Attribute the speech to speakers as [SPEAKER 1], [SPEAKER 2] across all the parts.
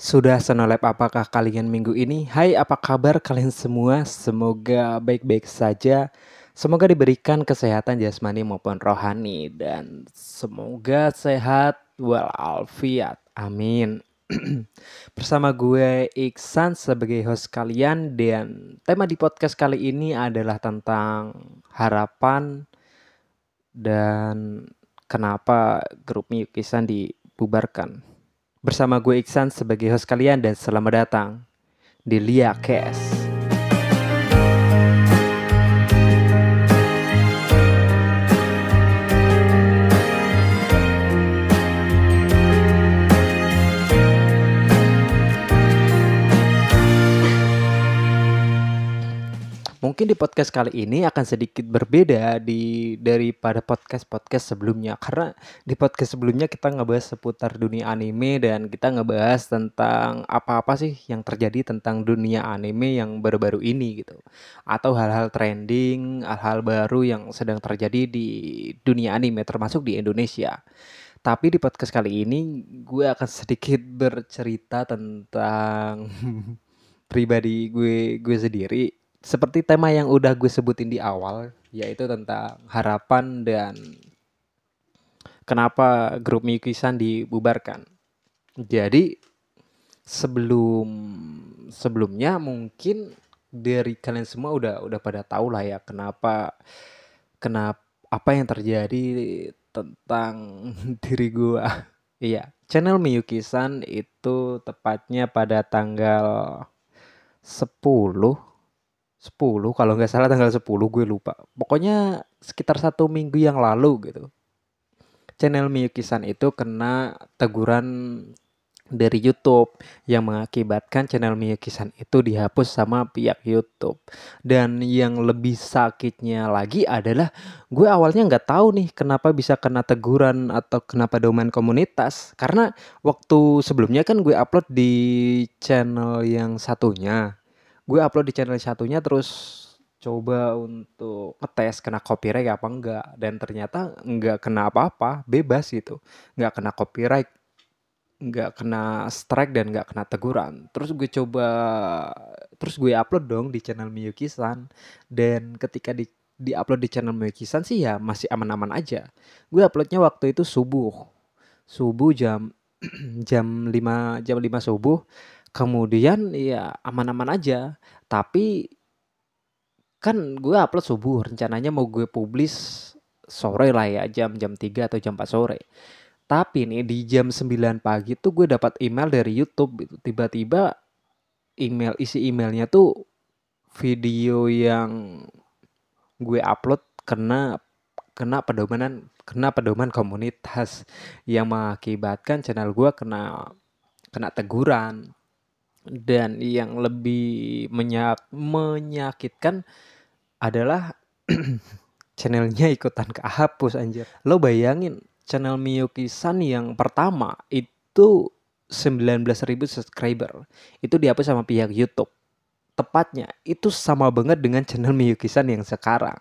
[SPEAKER 1] Sudah senolep apakah kalian minggu ini? Hai, apa kabar kalian semua? Semoga baik-baik saja. Semoga diberikan kesehatan jasmani maupun rohani dan semoga sehat walafiat. Amin. Bersama gue Iksan sebagai host kalian dan tema di podcast kali ini adalah tentang harapan dan kenapa grup Miyukisan dibubarkan. Bersama gue Iksan sebagai host kalian dan selamat datang di Lia Cast. Mungkin di podcast kali ini akan sedikit berbeda di daripada podcast-podcast sebelumnya. Karena di podcast sebelumnya kita ngebahas seputar dunia anime dan kita ngebahas tentang apa-apa sih yang terjadi tentang dunia anime yang baru-baru ini gitu. Atau hal-hal trending, hal-hal baru yang sedang terjadi di dunia anime termasuk di Indonesia. Tapi di podcast kali ini gue akan sedikit bercerita tentang pribadi gue gue sendiri seperti tema yang udah gue sebutin di awal, yaitu tentang harapan dan kenapa grup Miyuki-san dibubarkan. Jadi sebelum sebelumnya mungkin dari kalian semua udah udah pada tahu lah ya kenapa kenapa apa yang terjadi tentang diri gue. Iya, channel Miyuki-san itu tepatnya pada tanggal 10 10 kalau nggak salah tanggal 10 gue lupa. Pokoknya sekitar satu minggu yang lalu gitu. Channel Miyuki-san itu kena teguran dari YouTube yang mengakibatkan channel Miyuki-san itu dihapus sama pihak YouTube. Dan yang lebih sakitnya lagi adalah gue awalnya nggak tahu nih kenapa bisa kena teguran atau kenapa domain komunitas. Karena waktu sebelumnya kan gue upload di channel yang satunya gue upload di channel satunya terus coba untuk ngetes kena copyright apa enggak. Dan ternyata enggak kena apa-apa bebas gitu. Enggak kena copyright enggak kena strike dan enggak kena teguran. Terus gue coba terus gue upload dong di channel Miyuki-san dan ketika di di upload di channel Miyuki-san sih ya masih aman-aman aja. Gue uploadnya waktu itu subuh. Subuh jam jam 5 jam 5 subuh Kemudian ya aman-aman aja, tapi kan gue upload subuh, rencananya mau gue publis sore lah ya, jam jam 3 atau jam 4 sore. Tapi nih di jam 9 pagi tuh gue dapat email dari YouTube gitu. Tiba-tiba email isi emailnya tuh video yang gue upload kena kena pedomanan kena pedoman komunitas yang mengakibatkan channel gue kena kena teguran dan yang lebih menyak menyakitkan adalah channelnya ikutan kehapus anjir. Lo bayangin channel Miyuki-san yang pertama itu 19.000 subscriber. Itu dihapus sama pihak YouTube. Tepatnya itu sama banget dengan channel Miyuki-san yang sekarang.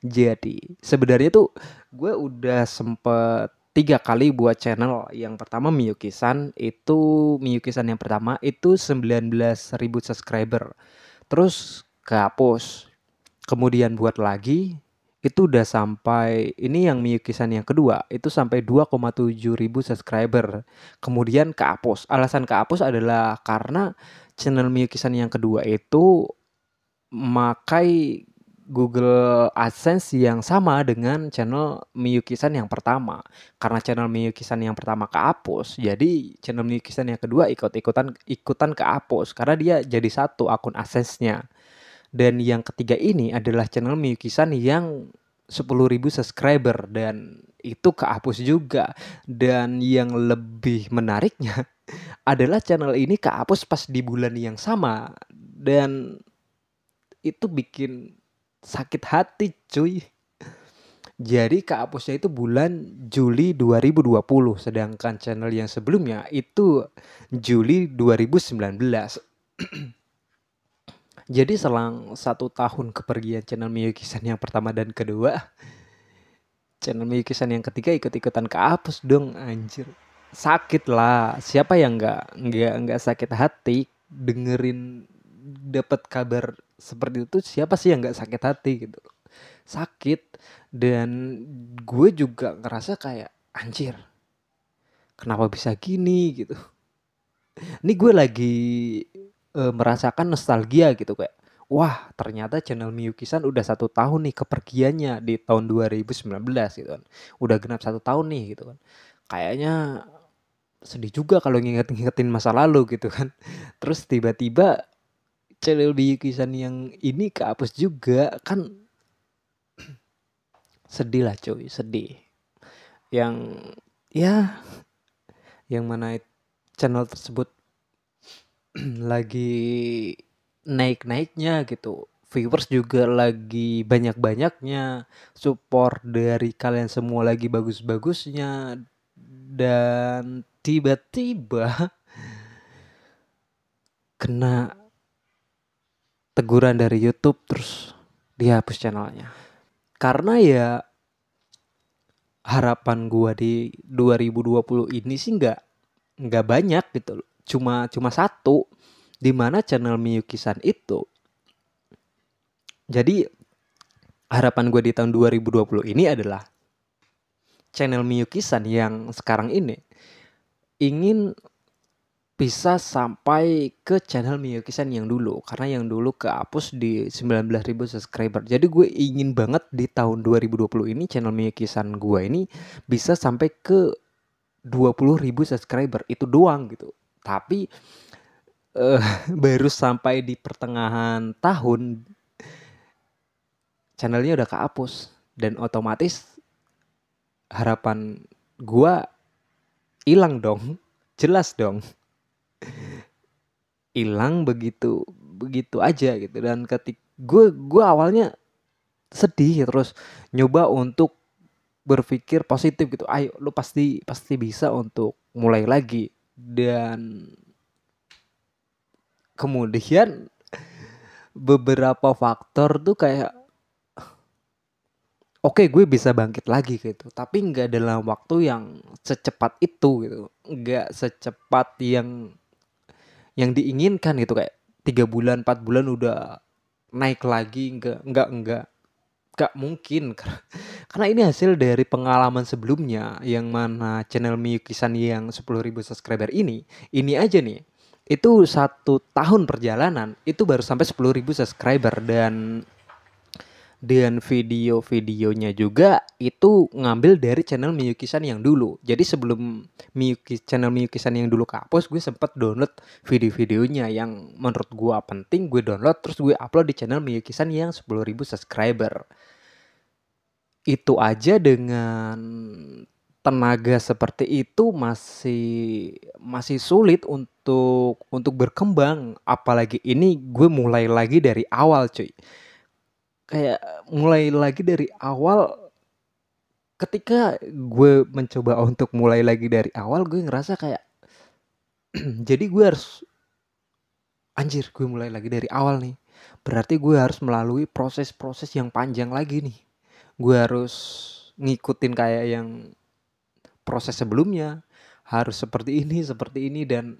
[SPEAKER 1] Jadi sebenarnya tuh gue udah sempet tiga kali buat channel. Yang pertama Miyuki-san itu Miyuki-san yang pertama itu 19.000 subscriber. Terus kehapus. Kemudian buat lagi itu udah sampai ini yang Miyuki-san yang kedua itu sampai 2,7 ribu subscriber. Kemudian kehapus. Alasan kehapus adalah karena channel Miyuki-san yang kedua itu makai Google AdSense yang sama dengan channel Miyuki-san yang pertama. Karena channel Miyuki-san yang pertama kehapus, jadi channel Miyuki-san yang kedua ikut-ikutan ikutan kehapus karena dia jadi satu akun AdSense-nya. Dan yang ketiga ini adalah channel Miyuki-san yang 10.000 subscriber dan itu kehapus juga. Dan yang lebih menariknya adalah channel ini kehapus pas di bulan yang sama dan itu bikin sakit hati cuy. Jadi kehapusnya itu bulan Juli 2020 sedangkan channel yang sebelumnya itu Juli 2019. Jadi selang satu tahun kepergian channel Miyuki-san yang pertama dan kedua, channel Miyuki-san yang ketiga ikut-ikutan kehapus dong anjir. sakit lah siapa yang nggak nggak nggak sakit hati dengerin dapat kabar seperti itu siapa sih yang nggak sakit hati gitu? Sakit dan gue juga ngerasa kayak anjir kenapa bisa gini gitu? Ini gue lagi uh, merasakan nostalgia gitu kayak wah ternyata channel Miyuki-san udah satu tahun nih kepergiannya di tahun 2019 gitu kan. Udah genap satu tahun nih gitu kan. Kayaknya sedih juga kalau nginget-ngingetin masa lalu gitu kan. Terus tiba-tiba channel Miyuki-san yang ini kehapus juga kan sedih lah cuy sedih yang ya yang mana channel tersebut lagi naik-naiknya gitu. Viewers juga lagi banyak-banyaknya, support dari kalian semua lagi bagus-bagusnya dan tiba-tiba kena teguran dari YouTube terus dihapus channelnya. Karena ya harapan gua di 2020 ini sih nggak nggak banyak gitu loh. Cuma cuma satu di mana channel Miyuki-san itu jadi harapan gue di tahun 2020 ini adalah channel Miyuki-san yang sekarang ini ingin bisa sampai ke channel Miyuki-san yang dulu karena yang dulu kehapus di 19.000 subscriber. Jadi gue ingin banget di tahun 2020 ini channel Miyuki-san gue ini bisa sampai ke 20.000 subscriber itu doang gitu. Tapi uh, baru sampai di pertengahan tahun channelnya udah kehapus dan otomatis harapan gua hilang dong jelas dong hilang begitu begitu aja gitu. Dan ketik gue gue awalnya sedih terus nyoba untuk berpikir positif gitu. Ayo lu pasti pasti bisa untuk mulai lagi. Dan kemudian beberapa faktor tuh kayak oke okay, gue bisa bangkit lagi gitu. Tapi nggak dalam waktu yang secepat itu gitu. Nggak secepat yang yang diinginkan gitu kayak tiga bulan empat bulan udah naik lagi nggak nggak nggak nggak mungkin. Karena ini hasil dari pengalaman sebelumnya yang mana channel Miyuki-san yang 10.000 subscriber ini ini aja nih itu satu tahun perjalanan itu baru sampai 10.000 subscriber dan dan video-videonya juga itu ngambil dari channel Miyuki-san yang dulu. Jadi sebelum Miyuki channel Miyuki-san yang dulu kapus, gue sempet download video-videonya yang menurut gue penting, gue download terus gue upload di channel Miyuki-san yang 10.000 subscriber. Itu aja dengan tenaga seperti itu masih masih sulit untuk untuk berkembang apalagi ini gue mulai lagi dari awal cuy kayak mulai lagi dari awal ketika gue mencoba untuk mulai lagi dari awal gue ngerasa kayak jadi gue harus anjir gue mulai lagi dari awal nih. Berarti gue harus melalui proses-proses yang panjang lagi nih. Gue harus ngikutin kayak yang proses sebelumnya harus seperti ini seperti ini dan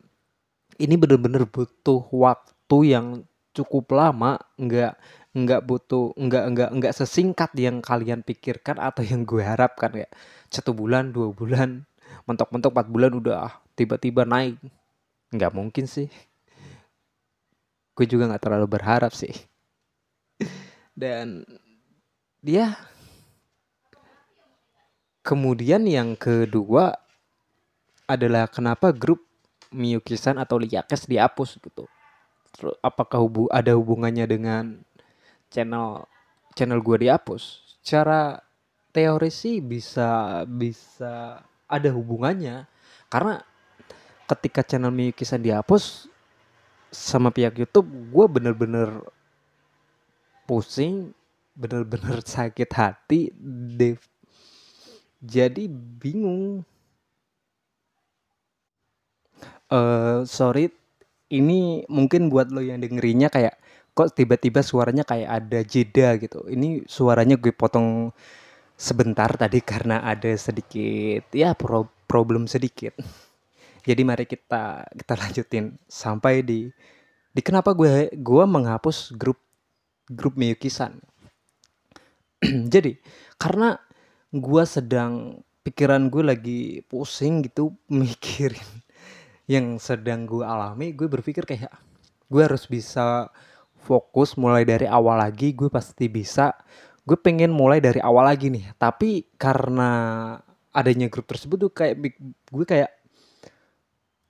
[SPEAKER 1] ini benar-benar butuh waktu yang cukup lama. Nggak nggak butuh nggak nggak nggak sesingkat yang kalian pikirkan atau yang gue harapkan ya. Satu bulan dua bulan mentok-mentok empat bulan udah tiba-tiba naik. Nggak mungkin sih. Gue juga nggak terlalu berharap sih. Dan dia Kemudian yang kedua adalah kenapa grup Miyuki-san atau Liyakes dihapus gitu. Apakah hubu ada hubungannya dengan channel channel gue dihapus? Secara teori sih bisa bisa ada hubungannya karena ketika channel Miyuki-san dihapus sama pihak YouTube gue bener-bener pusing bener-bener sakit hati Dev jadi bingung. uh, sorry, ini mungkin buat lo yang dengerinnya kayak kok tiba-tiba suaranya kayak ada jeda gitu. Ini suaranya gue potong sebentar tadi karena ada sedikit ya pro problem sedikit. Jadi mari kita kita lanjutin sampai di di kenapa gue gue menghapus grup grup Miyuki-san. Jadi karena gue sedang pikiran gue lagi pusing gitu mikirin yang sedang gue alami, gue berpikir kayak gue harus bisa fokus mulai dari awal lagi, gue pasti bisa. Gue pengen mulai dari awal lagi nih, tapi karena adanya grup tersebut tuh kayak gue kayak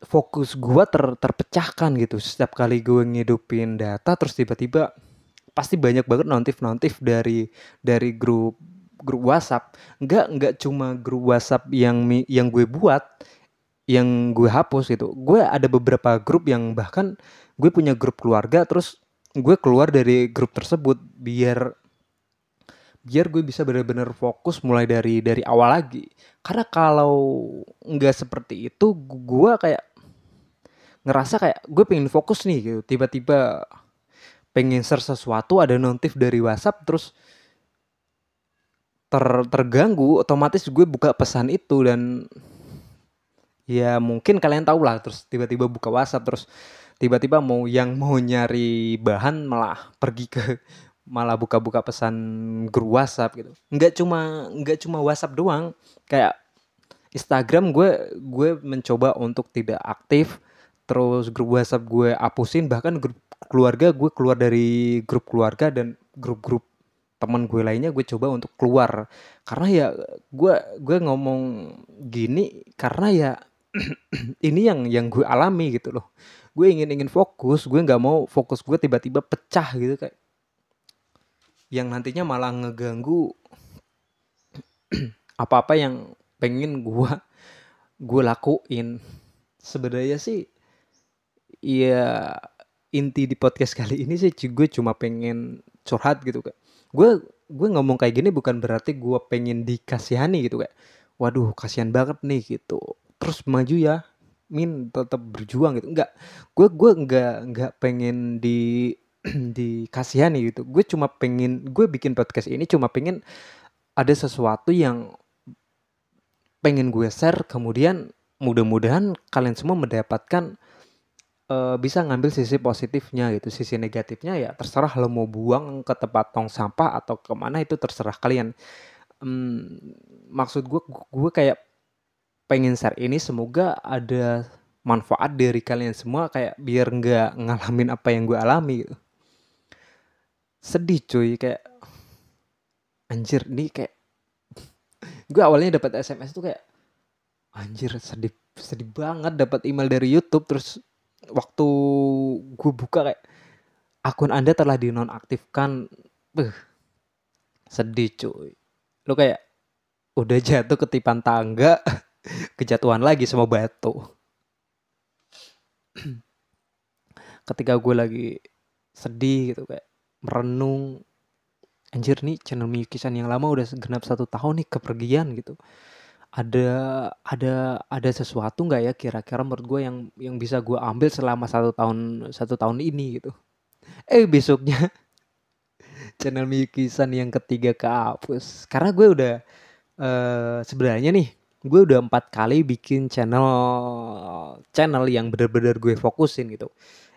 [SPEAKER 1] fokus gue ter, terpecahkan gitu. Setiap kali gue ngidupin data terus tiba-tiba pasti banyak banget notif-notif dari dari grup grup WhatsApp. Nggak nggak cuma grup WhatsApp yang yang gue buat yang gue hapus gitu. Gue ada beberapa grup yang bahkan gue punya grup keluarga terus gue keluar dari grup tersebut biar biar gue bisa benar-benar fokus mulai dari dari awal lagi. Karena kalau nggak seperti itu gue kayak ngerasa kayak gue pengen fokus nih gitu. Tiba-tiba pengen share sesuatu ada notif dari WhatsApp terus ter terganggu otomatis gue buka pesan itu dan ya mungkin kalian tahu lah terus tiba-tiba buka WhatsApp terus tiba-tiba mau yang mau nyari bahan malah pergi ke malah buka-buka pesan grup WhatsApp gitu. Nggak cuma nggak cuma WhatsApp doang. Kayak Instagram gue gue mencoba untuk tidak aktif. Terus grup WhatsApp gue hapusin. Bahkan grup keluarga gue keluar dari grup keluarga dan grup-grup teman gue lainnya gue coba untuk keluar. Karena ya gue gue ngomong gini karena ya ini yang yang gue alami gitu loh gue ingin ingin fokus gue nggak mau fokus gue tiba-tiba pecah gitu kayak yang nantinya malah ngeganggu apa-apa yang pengen gue gue lakuin. Sebenarnya sih Iya inti di podcast kali ini sih gue cuma pengen curhat gitu kayak gue gue ngomong kayak gini bukan berarti gue pengen dikasihani gitu kayak waduh kasihan banget nih gitu. Terus maju ya min tetap berjuang gitu enggak gue gue enggak enggak pengen di dikasihani gitu gue cuma pengen gue bikin podcast ini cuma pengen ada sesuatu yang pengen gue share kemudian mudah-mudahan kalian semua mendapatkan uh, bisa ngambil sisi positifnya gitu, sisi negatifnya ya terserah lo mau buang ke tempat tong sampah atau ke mana itu terserah kalian. Um, maksud gue gue kayak pengen share ini semoga ada manfaat dari kalian semua kayak biar nggak ngalamin apa yang gue alami. Gitu. Sedih cuy kayak anjir nih kayak gue awalnya dapat SMS tuh kayak anjir sedih sedih banget dapat email dari YouTube. Terus waktu gue buka kayak akun anda telah dinonaktifkan. Beuh, sedih cuy. Lu kayak udah jatuh ketipan tangga kejatuhan lagi sama batu. Ketika gue lagi sedih gitu kayak merenung anjir nih channel Miyuki-san yang lama udah genap satu tahun nih kepergian gitu. Ada ada ada sesuatu nggak ya kira-kira menurut gue yang yang bisa gue ambil selama satu tahun satu tahun ini gitu? Eh besoknya channel Miyuki-san yang ketiga kehapus. Karena gue udah uh, sebenarnya nih gue udah empat kali bikin channel channel yang benar-benar gue fokusin gitu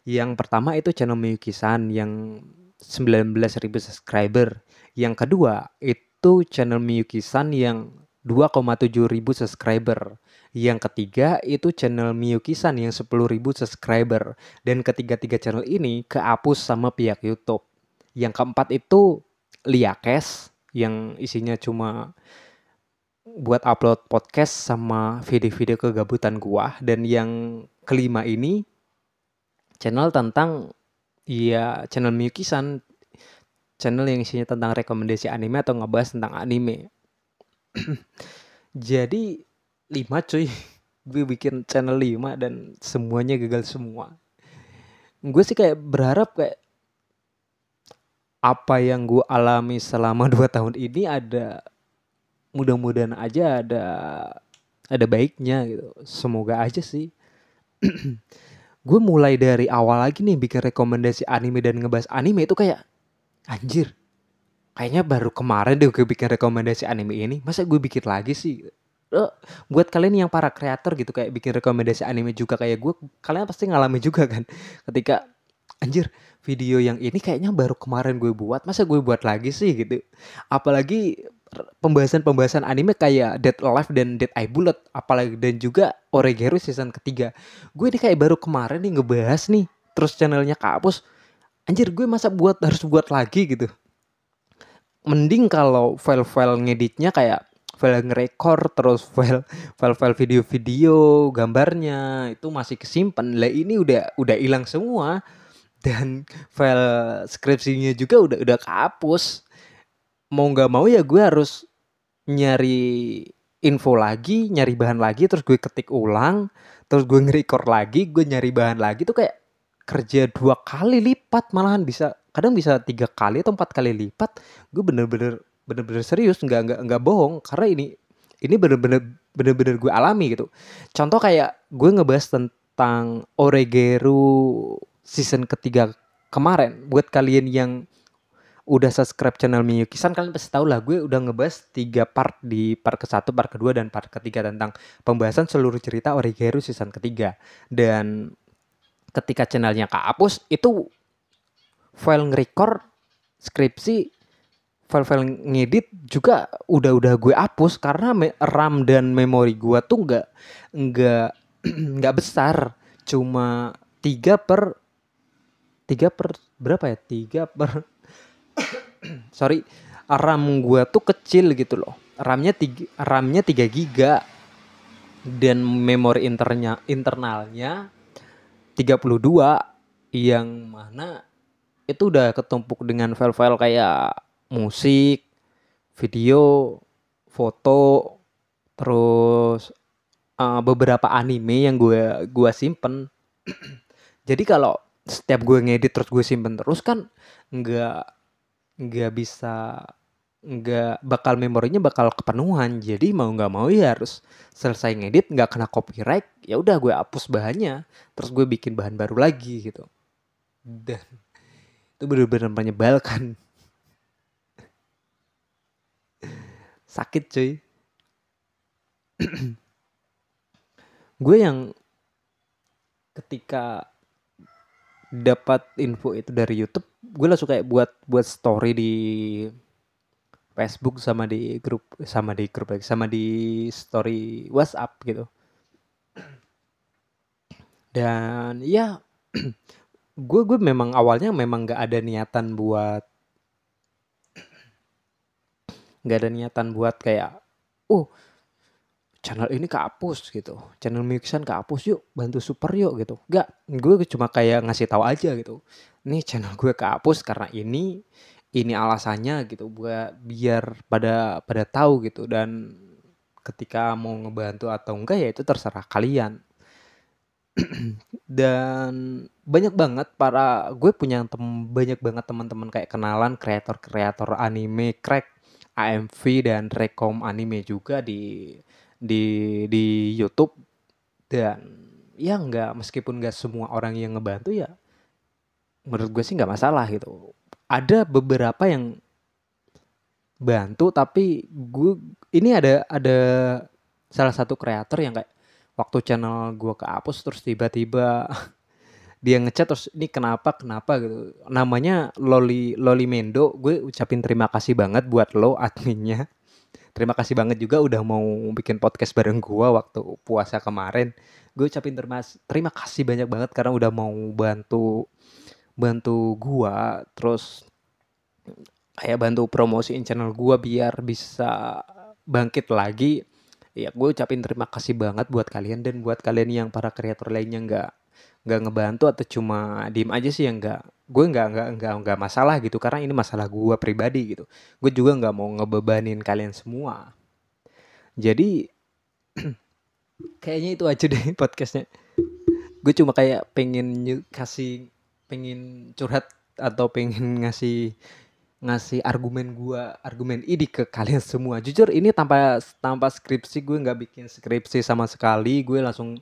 [SPEAKER 1] yang pertama itu channel Miyuki-san yang 19.000 subscriber yang kedua itu channel Miyuki-san yang 2,7 ribu subscriber. Yang ketiga itu channel Miyuki-san yang 10 ribu subscriber. Dan ketiga-tiga channel ini kehapus sama pihak YouTube. Yang keempat itu Liakes yang isinya cuma buat upload podcast sama video-video kegabutan gua. Dan yang kelima ini channel tentang ya channel Miyuki-san channel yang isinya tentang rekomendasi anime atau ngebahas tentang anime Jadi lima cuy. Gue bikin channel lima dan semuanya gagal semua. Gue sih kayak berharap kayak apa yang gue alami selama dua tahun ini ada mudah-mudahan aja ada ada baiknya gitu. Semoga aja sih. gue mulai dari awal lagi nih bikin rekomendasi anime dan ngebahas anime itu kayak anjir kayaknya baru kemarin deh gue bikin rekomendasi anime ini masa gue bikin lagi sih uh, buat kalian yang para kreator gitu kayak bikin rekomendasi anime juga kayak gue kalian pasti ngalami juga kan ketika anjir video yang ini kayaknya baru kemarin gue buat masa gue buat lagi sih gitu apalagi pembahasan-pembahasan anime kayak Dead Alive dan Dead Eye Bullet apalagi dan juga Oregairu season ketiga. Gue ini kayak baru kemarin nih ngebahas nih terus channelnya kapus anjir gue masa buat harus buat lagi gitu. Mending kalau file-file ngeditnya kayak file ngerekor terus file file-file video-video gambarnya itu masih kesimpan. Lah ini udah udah hilang semua. Dan file skripsinya juga udah udah kehapus mau nggak mau ya gue harus nyari info lagi nyari bahan lagi terus gue ketik ulang terus gue nge-record lagi gue nyari bahan lagi tuh kayak kerja dua kali lipat malahan bisa kadang bisa tiga kali atau empat kali lipat. Gue bener-bener bener-bener serius nggak nggak nggak bohong karena ini ini bener-bener bener-bener gue alami gitu. Contoh kayak gue ngebahas tentang Oregeru season ketiga kemarin buat kalian yang udah subscribe channel Miyuki-san kalian pasti tahu lah gue udah ngebahas tiga part di part ke satu, part kedua dan part ketiga tentang pembahasan seluruh cerita Origeru season ketiga. Dan ketika channelnya kehapus itu file nge-record skripsi file-file ngedit juga udah-udah gue hapus karena RAM dan memori gue tuh nggak nggak nggak besar. Cuma tiga per tiga per berapa ya? Tiga per sorry RAM gue tuh kecil gitu loh RAM-nya tiga RAM-nya 3 giga dan memori internya internalnya 32 yang mana itu udah ketumpuk dengan file-file kayak musik, video, foto, terus uh, beberapa anime yang gue gua simpen. Jadi kalau setiap gue ngedit terus gue simpen terus kan nggak nggak bisa nggak bakal memorinya bakal kepenuhan. Jadi mau nggak mau ya harus selesai ngedit nggak kena copyright ya udah gue hapus bahannya terus gue bikin bahan baru lagi gitu. Dan itu benar-benar menyebalkan. Sakit cuy. Gue yang ketika dapat info itu dari YouTube gue langsung kayak buat buat story di Facebook sama di grup sama di grup sama di story WhatsApp gitu. Dan ya gue gue memang awalnya memang nggak ada niatan buat nggak ada niatan buat kayak oh channel ini kehapus gitu. Channel mixan kehapus yuk bantu super yuk gitu. Nggak gue cuma kayak ngasih tahu aja gitu. Nih channel gue kehapus karena ini ini alasannya gitu buat biar pada pada tahu gitu. Dan ketika mau ngebantu atau enggak ya itu terserah kalian. Dan banyak banget para gue punya tem banyak banget teman-teman kayak kenalan kreator-kreator anime crack AMV dan rekom anime juga di di di YouTube dan ya nggak meskipun nggak semua orang yang ngebantu ya menurut gue sih nggak masalah gitu. Ada beberapa yang bantu tapi gue ini ada ada salah satu kreator yang kayak waktu channel gue kehapus terus tiba-tiba dia ngechat terus ini kenapa kenapa? gitu. Namanya Loli Loli Mendo. Gue ucapin terima kasih banget buat lo adminnya terima kasih banget juga udah mau bikin podcast bareng gue waktu puasa kemarin. Gue ucapin terima terima kasih banyak banget karena udah mau bantu bantu gua. Terus kayak bantu promosiin channel gua biar bisa bangkit lagi. Ya gue ucapin terima kasih banget buat kalian dan buat kalian yang para kreator lainnya nggak nggak ngebantu atau cuma diem aja sih yang nggak gue nggak nggak nggak nggak masalah gitu. Karena ini masalah gue pribadi gitu. Gue juga nggak mau ngebebanin kalian semua. Jadi kayaknya itu aja deh podcastnya. Gue cuma kayak pengen kasih pengen curhat atau pengen ngasih ngasih argumen gua argumen ini ke kalian semua. Jujur ini tanpa tanpa skripsi gue nggak bikin skripsi sama sekali. Gue langsung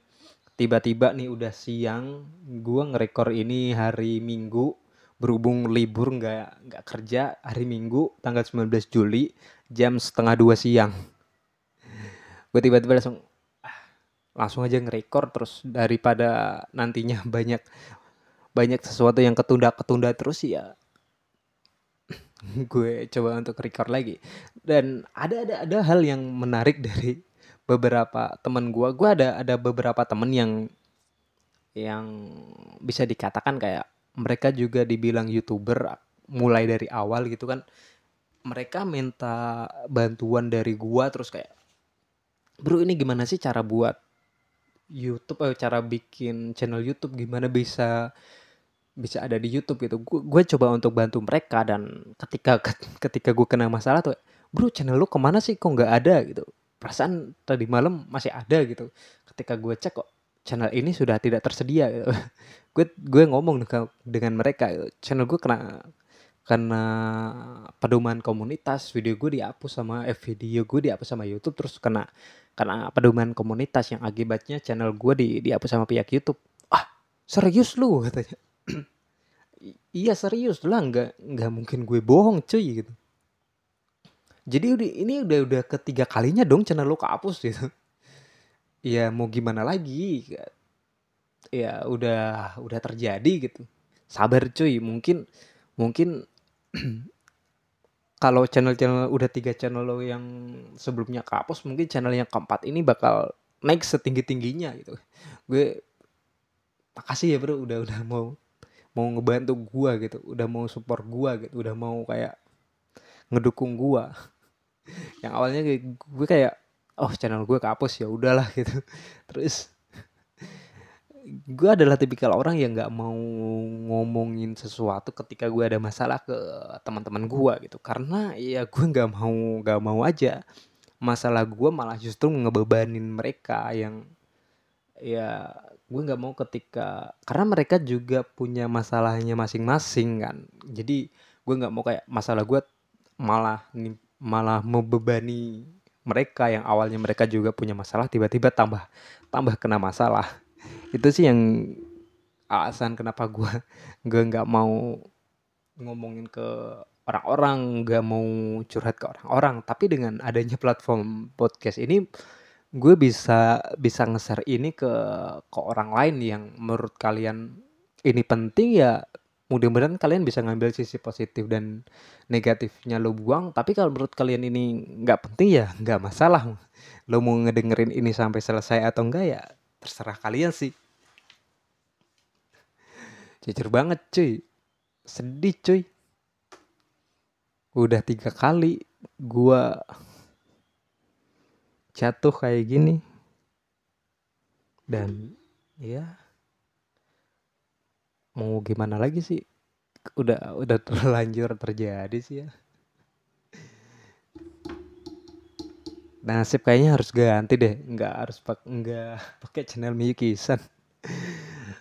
[SPEAKER 1] tiba-tiba nih udah siang gue ngerekor ini hari minggu berhubung libur nggak nggak kerja hari minggu tanggal 19 Juli jam setengah dua siang. Gue tiba-tiba langsung ah, langsung aja nge-record terus daripada nantinya banyak banyak sesuatu yang ketunda-ketunda terus ya. Gue coba untuk record lagi. Dan ada ada ada hal yang menarik dari beberapa temen gue gue ada ada beberapa temen yang yang bisa dikatakan kayak mereka juga dibilang youtuber mulai dari awal gitu kan. Mereka minta bantuan dari gua terus kayak bro ini gimana sih cara buat YouTube eh, cara bikin channel YouTube? Gimana bisa bisa ada di YouTube? Gitu. Gue coba untuk bantu mereka dan ketika ketika gue kena masalah tuh bro channel lu ke mana sih? Kok nggak ada? Gitu perasaan tadi malam masih ada gitu. Ketika gue cek kok channel ini sudah tidak tersedia gitu. gue gue ngomong dengan mereka gitu. channel gue kena karena pedoman komunitas. Video gue dihapus sama eh, video gue dihapus sama YouTube. Terus kena karena pedoman komunitas yang akibatnya channel gue di dihapus sama pihak YouTube. Ah serius lu? Katanya. Iya serius lah. Nggak nggak mungkin gue bohong cuy gitu jadi ini udah udah ketiga kalinya dong channel lo kehapus gitu. Ya mau gimana lagi? Ya udah udah terjadi gitu. Sabar cuy. Mungkin mungkin kalau channel-channel udah tiga channel lo yang sebelumnya kapus mungkin channel yang keempat ini bakal naik setinggi tingginya gitu. Gue makasih ya bro udah udah mau mau ngebantu gua gitu. Udah mau support gua gitu. Udah mau kayak ngedukung gua. Yang awalnya gue kayak oh channel gue kapus ya udahlah gitu. Terus gue adalah tipikal orang yang nggak mau ngomongin sesuatu ketika gue ada masalah ke teman-teman gue gitu. Karena ya gue nggak mau nggak mau aja. Masalah gue malah justru ngebebanin mereka yang ya gue nggak mau ketika karena mereka juga punya masalahnya masing-masing kan. Jadi gue nggak mau kayak masalah gue malah malah membebani mereka yang awalnya mereka juga punya masalah tiba-tiba tambah tambah kena masalah. Itu sih yang alasan kenapa gue gue nggak mau ngomongin ke orang-orang nggak mau curhat ke orang-orang. Tapi dengan adanya platform podcast ini gue bisa bisa nge-share ini ke ke orang lain yang menurut kalian ini penting ya mudah-mudahan kalian bisa ngambil sisi positif dan negatifnya lo buang. Tapi kalau menurut kalian ini nggak penting ya nggak masalah. Lo mau ngedengerin ini sampai selesai atau enggak ya terserah kalian sih. Jujur banget cuy. Sedih cuy. Udah tiga kali gua jatuh kayak gini. Dan ya mau gimana lagi sih? Udah udah terlanjur terjadi sih ya. Nasib kayaknya harus ganti deh. Nggak harus pak nggak pakai channel Miyuki-san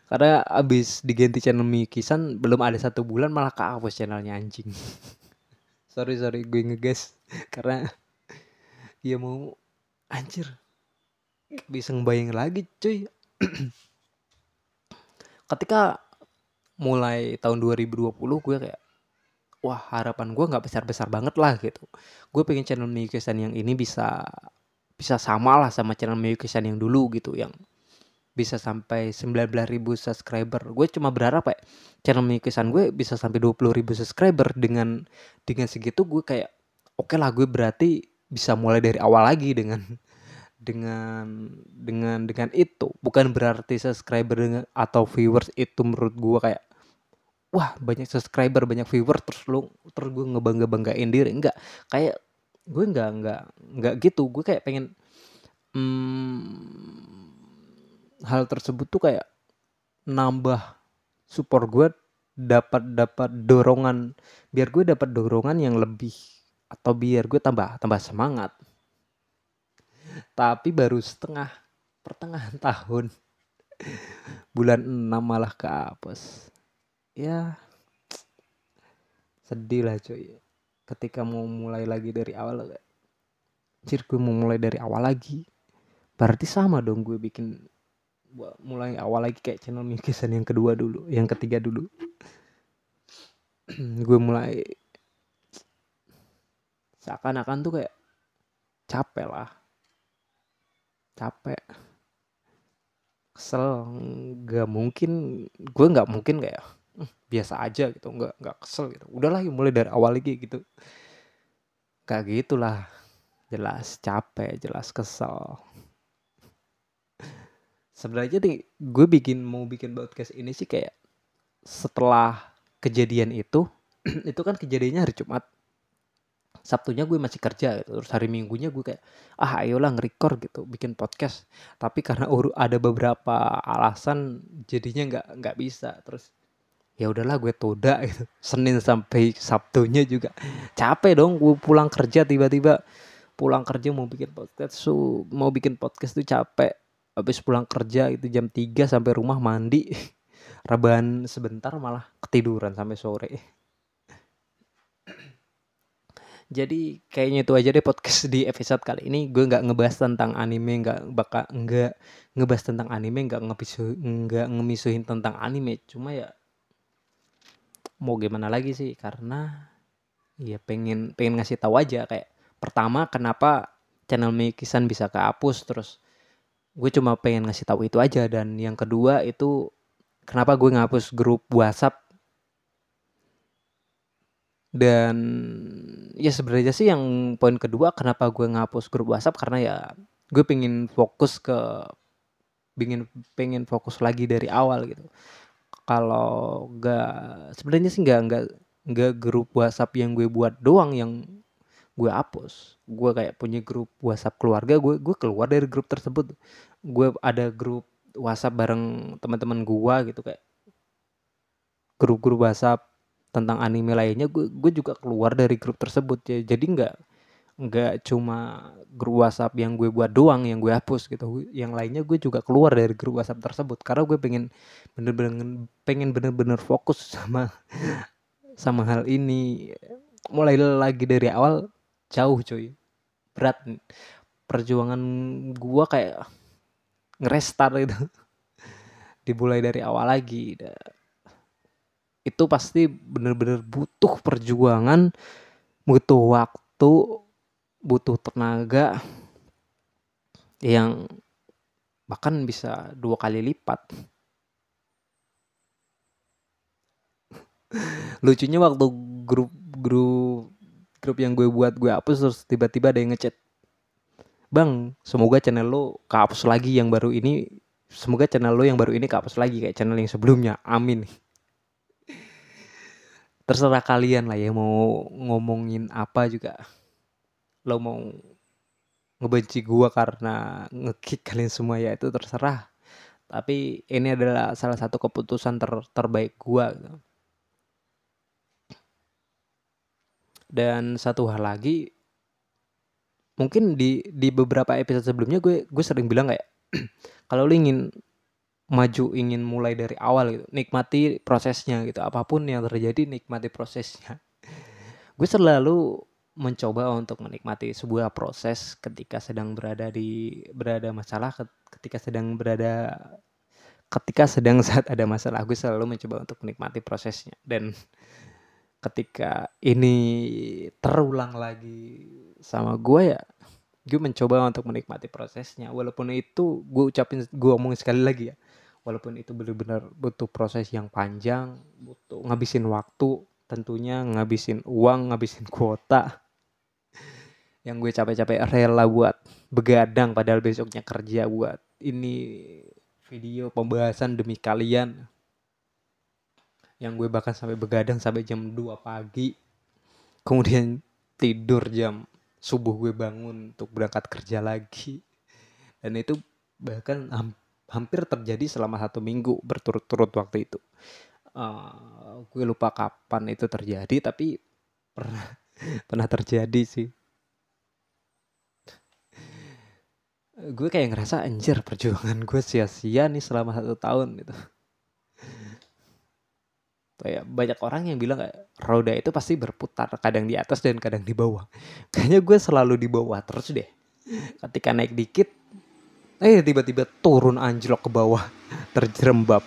[SPEAKER 1] karena abis diganti channel Miyuki-san belum ada satu bulan malah kehapus channelnya anjing. Sorry sorry gue ngegas. Karena dia mau anjir bisa ngebayang lagi cuy. Ketika mulai tahun 2020 gue kayak wah harapan gue nggak besar-besar banget lah gitu. Gue pengen channel Miyuki-san yang ini bisa bisa sama lah sama channel Miyuki-san yang dulu gitu yang bisa sampai 19 ribu subscriber. Gue cuma berharap ya channel Miyuki-san gue bisa sampai 20 ribu subscriber dengan dengan segitu gue kayak oke okay lah gue berarti bisa mulai dari awal lagi dengan dengan dengan dengan itu. Bukan berarti subscriber dengan atau viewers itu menurut gue kayak wah banyak subscriber banyak viewer terus lu terus gue ngebangga banggain diri. Enggak kayak gue enggak enggak enggak gitu. Gue kayak pengen hmm, hal tersebut tuh kayak nambah support gue dapat dapat dorongan biar gue dapat dorongan yang lebih atau biar gue tambah tambah semangat. Tapi baru setengah pertengahan tahun bulan 6 malah ke apes ya sedih lah cuy. Ketika mau mulai lagi dari awal Cir gue mau mulai dari awal lagi berarti sama dong gue bikin mulai awal lagi kayak channel Mikisan yang kedua dulu yang ketiga dulu. Gue mulai seakan-akan tuh kayak capek lah. Capek. Kesel nggak mungkin gue nggak mungkin kayak "Hmm, biasa aja gitu nggak nggak kesel gitu udahlah yuk mulai dari awal lagi gitu kayak gitulah jelas capek jelas kesel sebenarnya nih gue bikin mau bikin podcast ini sih kayak setelah kejadian itu itu kan kejadiannya hari Jumat Sabtunya gue masih kerja gitu. Terus hari Minggunya gue kayak ah ayolah nge-record gitu, bikin podcast. Tapi karena ada beberapa alasan jadinya nggak nggak bisa. Terus ya udahlah gue toda gitu. Senin sampai Sabtunya juga capek dong gue pulang kerja tiba-tiba pulang kerja mau bikin podcast so, mau bikin podcast tuh capek. Habis pulang kerja itu jam 3 sampai rumah mandi. Rebahan sebentar malah ketiduran sampai sore. Jadi kayaknya itu aja deh podcast di episode kali ini. Gue nggak ngebahas tentang anime, nggak bakal nggak ngebahas tentang anime, nggak nggak ngemisuhin tentang anime. Cuma ya mau gimana lagi sih? Karena ya pengen pengen ngasih tahu aja kayak pertama kenapa channel Mikisan bisa kehapus terus gue cuma pengen ngasih tahu itu aja. Dan yang kedua itu kenapa gue ngapus grup WhatsApp? Dan ya sebenarnya sih yang poin kedua kenapa gue ngapus grup WhatsApp? Karena ya gue pengen fokus ke pengen pengen fokus lagi dari awal gitu kalau nggak sebenarnya sih nggak nggak nggak grup WhatsApp yang gue buat doang yang gue hapus. Gue kayak punya grup WhatsApp keluarga gue gue keluar dari grup tersebut. Gue ada grup WhatsApp bareng teman-teman gue gitu kayak grup-grup WhatsApp tentang anime lainnya gue gue juga keluar dari grup tersebut. Ya jadi nggak nggak cuma grup WhatsApp yang gue buat doang yang gue hapus gitu. Yang lainnya gue juga keluar dari grup WhatsApp tersebut. Karena gue pengen bener-bener pengen bener-bener fokus sama sama hal ini. Mulai lagi dari awal jauh cuy. Berat. Perjuangan gua kayak ngerestart itu dimulai dari awal lagi. Itu pasti bener-bener butuh perjuangan butuh waktu butuh tenaga yang bahkan bisa dua kali lipat. Lucunya waktu grup grup grup yang gue buat gue hapus terus tiba-tiba ada yang ngechat bang semoga channel lo kehapus lagi yang baru ini semoga channel lo yang baru ini kehapus lagi kayak channel yang sebelumnya. Amin. Terserah kalian lah ya mau ngomongin apa juga lo mau ngebenci gua karena ngekick kalian semua ya itu terserah. Tapi ini adalah salah satu keputusan ter terbaik gua gitu. dan satu hal lagi mungkin di di beberapa episode sebelumnya gue gue sering bilang kayak kalau lo ingin maju ingin mulai dari awal gitu nikmati prosesnya gitu. Apa pun yang terjadi nikmati prosesnya. Gue selalu mencoba untuk menikmati sebuah proses ketika sedang berada di berada masalah ketika sedang berada ketika sedang saat ada masalah gue selalu mencoba untuk menikmati prosesnya. Dan ketika ini terulang lagi sama gue ya gue mencoba untuk menikmati prosesnya. Walaupun itu gue ucapin gue omongin sekali lagi ya walaupun itu benar-benar butuh proses yang panjang butuh ngabisin waktu tentunya ngabisin uang ngabisin kuota yang gue capek-capek rela buat begadang padahal besoknya kerja buat ini video pembahasan demi kalian. Yang gue bahkan sampai begadang sampai jam 2 pagi. Kemudian tidur jam subuh gue bangun untuk berangkat kerja lagi. Dan itu bahkan hampir terjadi selama satu minggu berturut-turut waktu itu. Uh, gue lupa kapan itu terjadi tapi pernah pernah terjadi sih gue kayak ngerasa anjir perjuangan gue sia-sia nih selama satu tahun gitu. Kayak banyak orang yang bilang roda itu pasti berputar kadang di atas dan kadang di bawah. Kayaknya gue selalu di bawah terus deh. Ketika naik dikit eh tiba-tiba turun anjlok ke bawah terjerembab.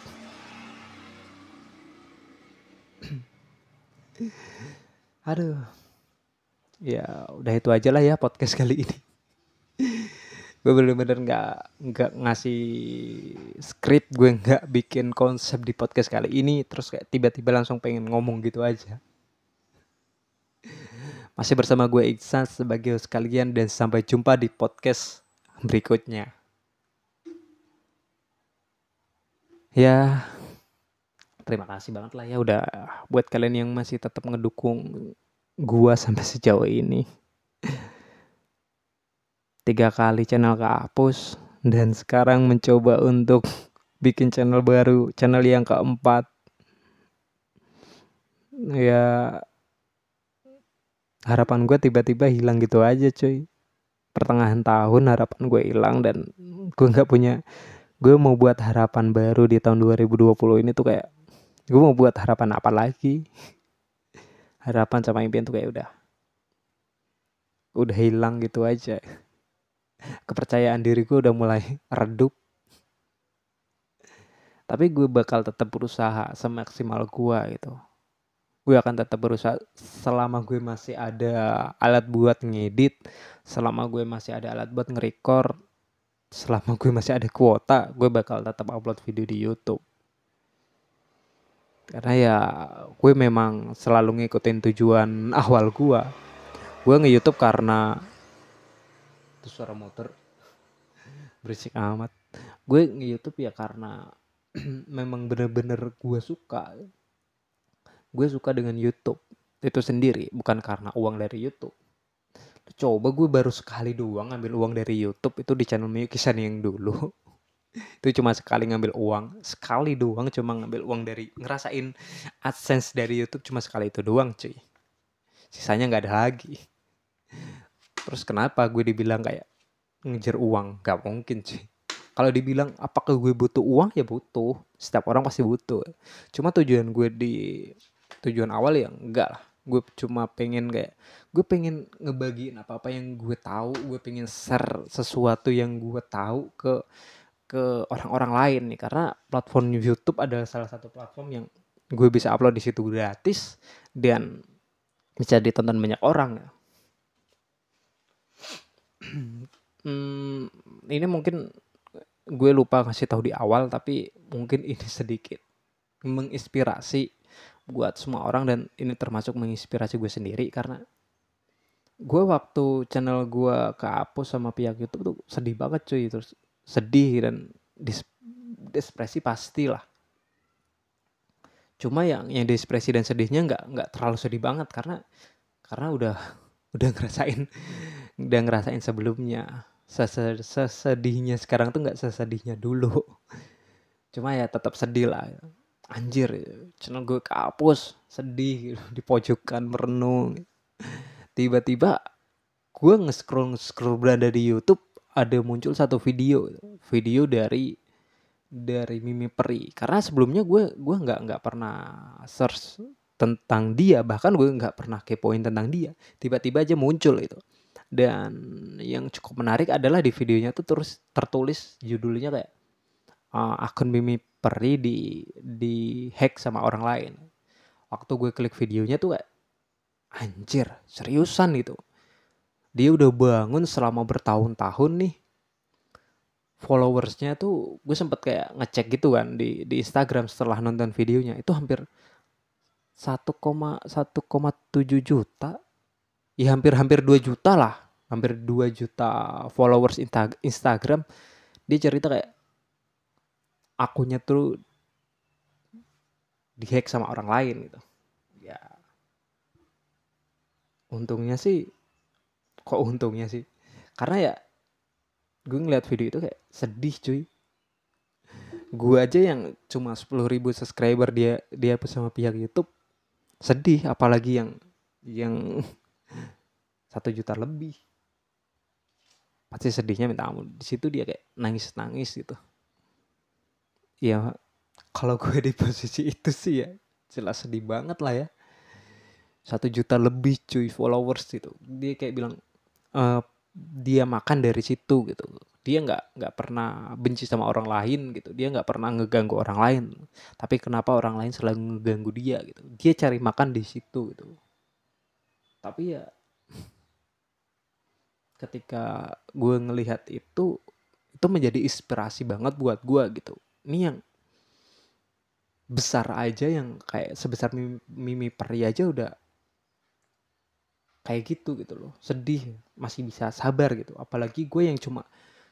[SPEAKER 1] Aduh. Ya udah itu aja lah ya podcast kali ini gue bener-bener nggak nggak ngasih skrip gue nggak bikin konsep di podcast kali ini terus kayak tiba-tiba langsung pengen ngomong gitu aja. Masih bersama gue Iksan sebagai host kalian dan sampai jumpa di podcast berikutnya. Ya terima kasih banget lah ya udah buat kalian yang masih tetap ngedukung gua sampai sejauh ini tiga kali channel kehapus dan sekarang mencoba untuk bikin channel baru channel yang keempat. Ya harapan gue tiba-tiba hilang gitu aja cuy. Pertengahan tahun harapan gue hilang dan gue nggak punya gue mau buat harapan baru di tahun 2020 ini tuh kayak gue mau buat harapan apa lagi? Harapan sama impian tuh kayak udah udah hilang gitu aja kepercayaan diri gue udah mulai redup. Tapi gue bakal tetap berusaha semaksimal gue gitu. Gue akan tetap berusaha selama gue masih ada alat buat ngedit selama gue masih ada alat buat ngerekor selama gue masih ada kuota gue bakal tetap upload video di YouTube. Karena ya gue memang selalu ngikutin tujuan awal gue gue nge YouTube karena itu suara motor. Berisik amat. Gue nge YouTube ya karena memang bener-bener gue suka. Gue suka dengan YouTube itu sendiri bukan karena uang dari YouTube. Coba gue baru sekali doang ngambil uang dari YouTube itu di channel Miyukisan yang dulu. Itu cuma sekali ngambil uang. Sekali doang cuma ngambil uang dari ngerasain adsense dari YouTube cuma sekali itu doang cuy. Sisanya nggak ada lagi Terus kenapa gue dibilang kayak ngejar uang? Gak mungkin sih. Kalau dibilang apakah gue butuh uang ya butuh. Setiap orang pasti butuh. Cuma tujuan gue di tujuan awal ya enggak lah. Gue cuma pengen kayak gue pengen ngebagiin apa apa yang gue tahu. Gue pengen share sesuatu yang gue tahu ke ke orang-orang lain nih karena platform YouTube adalah salah satu platform yang gue bisa upload di situ gratis dan bisa ditonton banyak orang ya hmm, ini mungkin gue lupa ngasih tahu di awal tapi mungkin ini sedikit menginspirasi buat semua orang dan ini termasuk menginspirasi gue sendiri karena gue waktu channel gue kehapus sama pihak YouTube tuh sedih banget cuy. Terus sedih dan dis depresi pastilah cuma yang yang depresi dan sedihnya nggak nggak terlalu sedih banget karena karena udah udah ngerasain udah ngerasain sebelumnya. Sesedihnya sekarang tuh nggak sesedihnya dulu. Cuma ya tetap sedih lah. Anjir channel gue kehapus sedih di pojokan merenung. Tiba-tiba gue nge-scroll scroll berada di YouTube ada muncul satu video. Video dari dari Mimi Peri. Karena sebelumnya gue gue nggak nggak pernah search tentang dia. Bahkan gue nggak pernah kepoin tentang dia. Tiba-tiba aja muncul itu dan yang cukup menarik adalah di videonya tuh terus tertulis judulnya kayak uh, akun Mimi Peri di di hack sama orang lain. Waktu gue klik videonya tuh kayak anjir, seriusan gitu. Dia udah bangun selama bertahun-tahun nih. Followersnya tuh gue sempet kayak ngecek gitu kan di di Instagram setelah nonton videonya itu hampir 1,1,7 juta ya hampir-hampir 2 juta lah. Hampir 2 juta followers Instagram. Dia cerita kayak akunnya tuh dihack sama orang lain gitu. Ya. Untungnya sih kok untungnya sih? Karena ya gue ngeliat video itu kayak sedih cuy. Gue aja yang cuma 10 ribu subscriber dia dia sama pihak YouTube sedih. Apalagi yang yang satu juta lebih. Pasti sedihnya minta ampun. Di situ dia kayak nangis nangis gitu ya kalau gue di posisi itu sih ya jelas sedih banget lah ya. Satu juta lebih cuy followers gitu. Dia kayak bilang e, dia makan dari situ gitu. Dia nggak nggak pernah benci sama orang lain gitu. Dia nggak pernah ngeganggu orang lain. Tapi kenapa orang lain selalu ngeganggu dia gitu? Dia cari makan di situ gitu. Tapi ya ketika gue ngelihat itu itu menjadi inspirasi banget buat gue gitu. Ini yang besar aja yang kayak sebesar mimi, mimi peri aja udah kayak gitu gitu loh. Sedih masih bisa sabar gitu. Apalagi gue yang cuma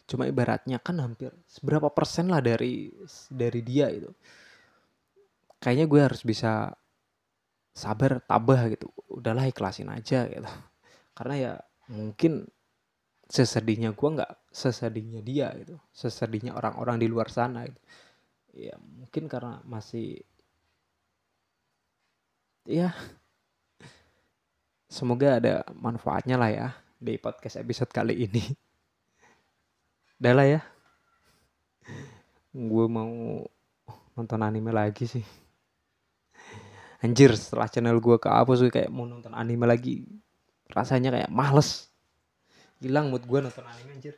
[SPEAKER 1] cuma ibaratnya kan hampir seberapa persen lah dari dari dia itu kayaknya gue harus bisa sabar tabah gitu. Udahlah ikhlasin aja gitu. Karena ya mungkin sesedihnya gue nggak sesedihnya dia gitu. Sesedihnya orang-orang di luar sana gitu. Ya mungkin karena masih ya semoga ada manfaatnya lah ya di podcast episode kali ini. Udah lah ya. Gue mau nonton anime lagi sih. Anjir setelah channel gue apa sih kayak mau nonton anime lagi. Rasanya kayak males hilang mood gue nonton anime anjir